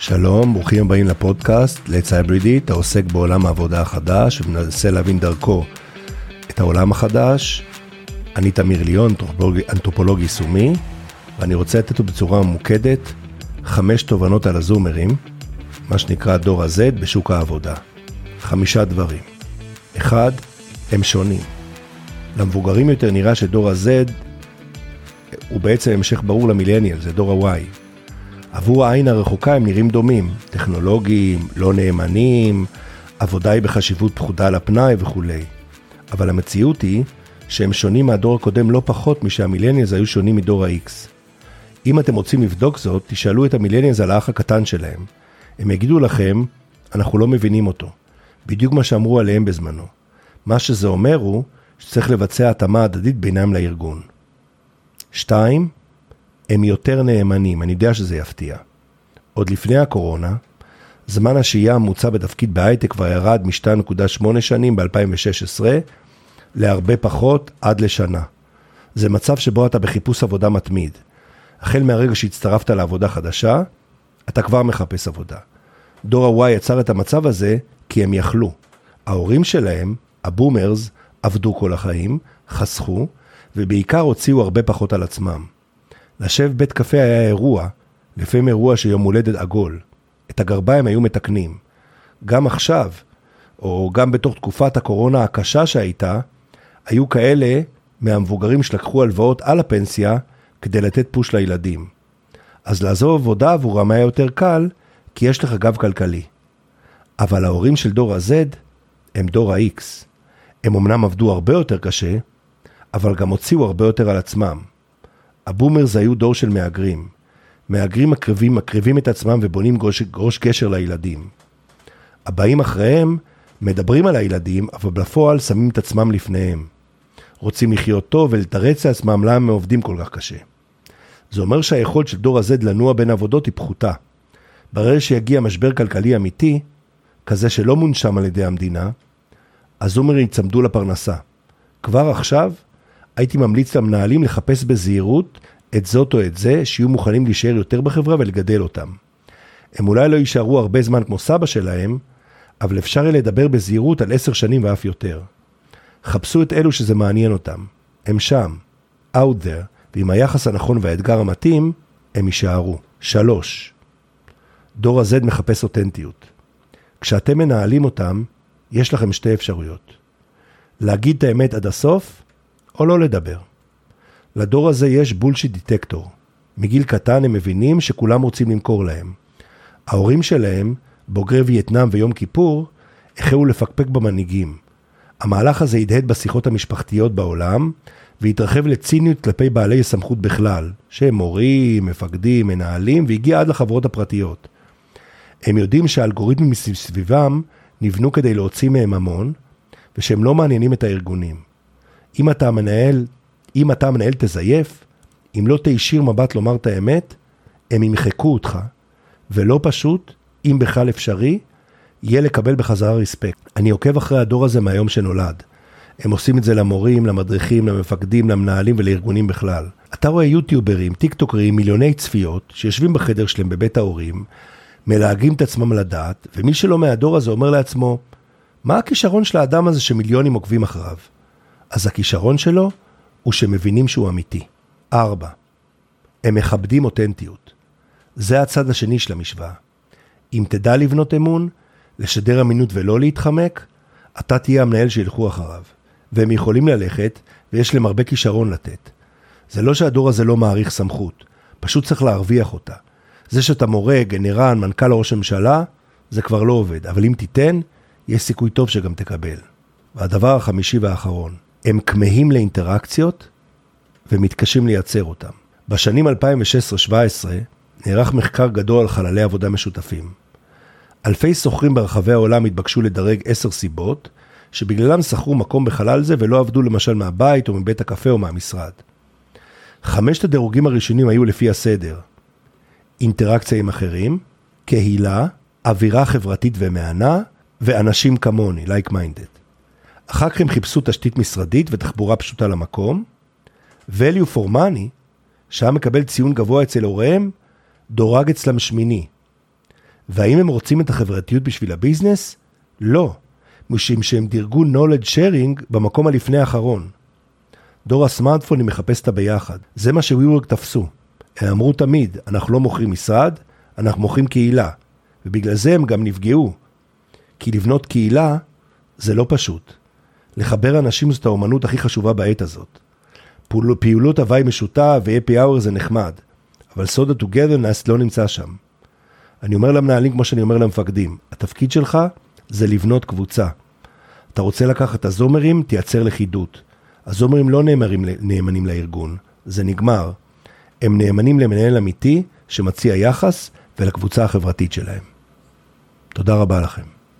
שלום, ברוכים הבאים לפודקאסט Let's Hybridit, העוסק בעולם העבודה החדש ומנסה להבין דרכו את העולם החדש. אני תמיר ליאון, אנתרופולוג, יישומי, ואני רוצה לתת בצורה ממוקדת חמש תובנות על הזומרים, מה שנקרא דור ה-Z בשוק העבודה. חמישה דברים. אחד, הם שונים. למבוגרים יותר נראה שדור ה-Z הוא בעצם המשך ברור למילניאל, זה דור ה-Y. עבור העין הרחוקה הם נראים דומים, טכנולוגיים, לא נאמנים, עבודה היא בחשיבות פחודה על הפנאי וכולי. אבל המציאות היא שהם שונים מהדור הקודם לא פחות משהמילניאלס היו שונים מדור ה-X. אם אתם רוצים לבדוק זאת, תשאלו את המילניאלס על האח הקטן שלהם. הם יגידו לכם, אנחנו לא מבינים אותו. בדיוק מה שאמרו עליהם בזמנו. מה שזה אומר הוא שצריך לבצע התאמה הדדית בינם לארגון. 2. הם יותר נאמנים, אני יודע שזה יפתיע. עוד לפני הקורונה, זמן השהייה הממוצע בתפקיד בהייטק כבר ירד מ-2.8 שנים ב-2016 להרבה פחות עד לשנה. זה מצב שבו אתה בחיפוש עבודה מתמיד. החל מהרגע שהצטרפת לעבודה חדשה, אתה כבר מחפש עבודה. דור ה-Y יצר את המצב הזה כי הם יכלו. ההורים שלהם, הבומרס, עבדו כל החיים, חסכו, ובעיקר הוציאו הרבה פחות על עצמם. לשב בית קפה היה אירוע, לפעמים אירוע של יום הולדת עגול. את הגרביים היו מתקנים. גם עכשיו, או גם בתוך תקופת הקורונה הקשה שהייתה, היו כאלה מהמבוגרים שלקחו הלוואות על הפנסיה כדי לתת פוש לילדים. אז לעזוב עבודה עבורם היה יותר קל, כי יש לך גב כלכלי. אבל ההורים של דור ה-Z הם דור ה-X. הם אמנם עבדו הרבה יותר קשה, אבל גם הוציאו הרבה יותר על עצמם. הבומרס היו דור של מהגרים. מהגרים מקריבים, מקריבים את עצמם ובונים גוש, גוש קשר לילדים. הבאים אחריהם מדברים על הילדים, אבל בפועל שמים את עצמם לפניהם. רוצים לחיות טוב ולתרץ לעצמם למה הם עובדים כל כך קשה. זה אומר שהיכולת של דור ה-Z לנוע בין עבודות היא פחותה. ברגע שיגיע משבר כלכלי אמיתי, כזה שלא מונשם על ידי המדינה, הזומרים יצמדו לפרנסה. כבר עכשיו, הייתי ממליץ למנהלים לחפש בזהירות את זאת או את זה, שיהיו מוכנים להישאר יותר בחברה ולגדל אותם. הם אולי לא יישארו הרבה זמן כמו סבא שלהם, אבל אפשר יהיה לדבר בזהירות על עשר שנים ואף יותר. חפשו את אלו שזה מעניין אותם. הם שם, out there, ועם היחס הנכון והאתגר המתאים, הם יישארו. שלוש, דור ה-Z מחפש אותנטיות. כשאתם מנהלים אותם, יש לכם שתי אפשרויות. להגיד את האמת עד הסוף, או לא לדבר. לדור הזה יש בולשיט דיטקטור. מגיל קטן הם מבינים שכולם רוצים למכור להם. ההורים שלהם, בוגרי וייטנאם ויום כיפור, החלו לפקפק במנהיגים. המהלך הזה הדהד בשיחות המשפחתיות בעולם, והתרחב לציניות כלפי בעלי סמכות בכלל, שהם מורים, מפקדים, מנהלים, והגיע עד לחברות הפרטיות. הם יודעים שהאלגוריתמים מסביבם נבנו כדי להוציא מהם המון, ושהם לא מעניינים את הארגונים. אם אתה מנהל, אם אתה מנהל תזייף, אם לא תישיר מבט לומר את האמת, הם ימחקו אותך, ולא פשוט, אם בכלל אפשרי, יהיה לקבל בחזרה רספקט. אני עוקב אחרי הדור הזה מהיום שנולד. הם עושים את זה למורים, למדריכים, למפקדים, למנהלים ולארגונים בכלל. אתה רואה יוטיוברים, טיקטוקרים, מיליוני צפיות, שיושבים בחדר שלהם בבית ההורים, מלהגים את עצמם לדעת, ומי שלא מהדור הזה אומר לעצמו, מה הכישרון של האדם הזה שמיליונים עוקבים אחריו? אז הכישרון שלו הוא שמבינים שהוא אמיתי. ארבע, הם מכבדים אותנטיות. זה הצד השני של המשוואה. אם תדע לבנות אמון, לשדר אמינות ולא להתחמק, אתה תהיה המנהל שילכו אחריו. והם יכולים ללכת, ויש להם הרבה כישרון לתת. זה לא שהדור הזה לא מעריך סמכות, פשוט צריך להרוויח אותה. זה שאתה מורה, גנרן, מנכ"ל ראש הממשלה, זה כבר לא עובד. אבל אם תיתן, יש סיכוי טוב שגם תקבל. והדבר החמישי והאחרון, הם כמהים לאינטראקציות ומתקשים לייצר אותם. בשנים 2016-2017 נערך מחקר גדול על חללי עבודה משותפים. אלפי שוכרים ברחבי העולם התבקשו לדרג עשר סיבות, שבגללם שכרו מקום בחלל זה ולא עבדו למשל מהבית או מבית הקפה או מהמשרד. חמשת הדירוגים הראשונים היו לפי הסדר. אינטראקציה עם אחרים, קהילה, אווירה חברתית ומהנה, ואנשים כמוני, like minded. אחר כך הם חיפשו תשתית משרדית ותחבורה פשוטה למקום. value for money, שהיה מקבל ציון גבוה אצל הוריהם, דורג אצלם שמיני. והאם הם רוצים את החברתיות בשביל הביזנס? לא. משום שהם דירגו knowledge sharing במקום הלפני האחרון. דור הסמארטפונים מחפש את הביחד. זה מה ש-WeWork תפסו. הם אמרו תמיד, אנחנו לא מוכרים משרד, אנחנו מוכרים קהילה. ובגלל זה הם גם נפגעו. כי לבנות קהילה זה לא פשוט. לחבר אנשים זאת האומנות הכי חשובה בעת הזאת. פעולות הוואי משותף ו-happy hour זה נחמד, אבל סוד ה-togetherness לא נמצא שם. אני אומר למנהלים כמו שאני אומר למפקדים, התפקיד שלך זה לבנות קבוצה. אתה רוצה לקחת את הזומרים, תייצר לכידות. הזומרים לא נאמרים, נאמנים לארגון, זה נגמר. הם נאמנים למנהל אמיתי שמציע יחס ולקבוצה החברתית שלהם. תודה רבה לכם.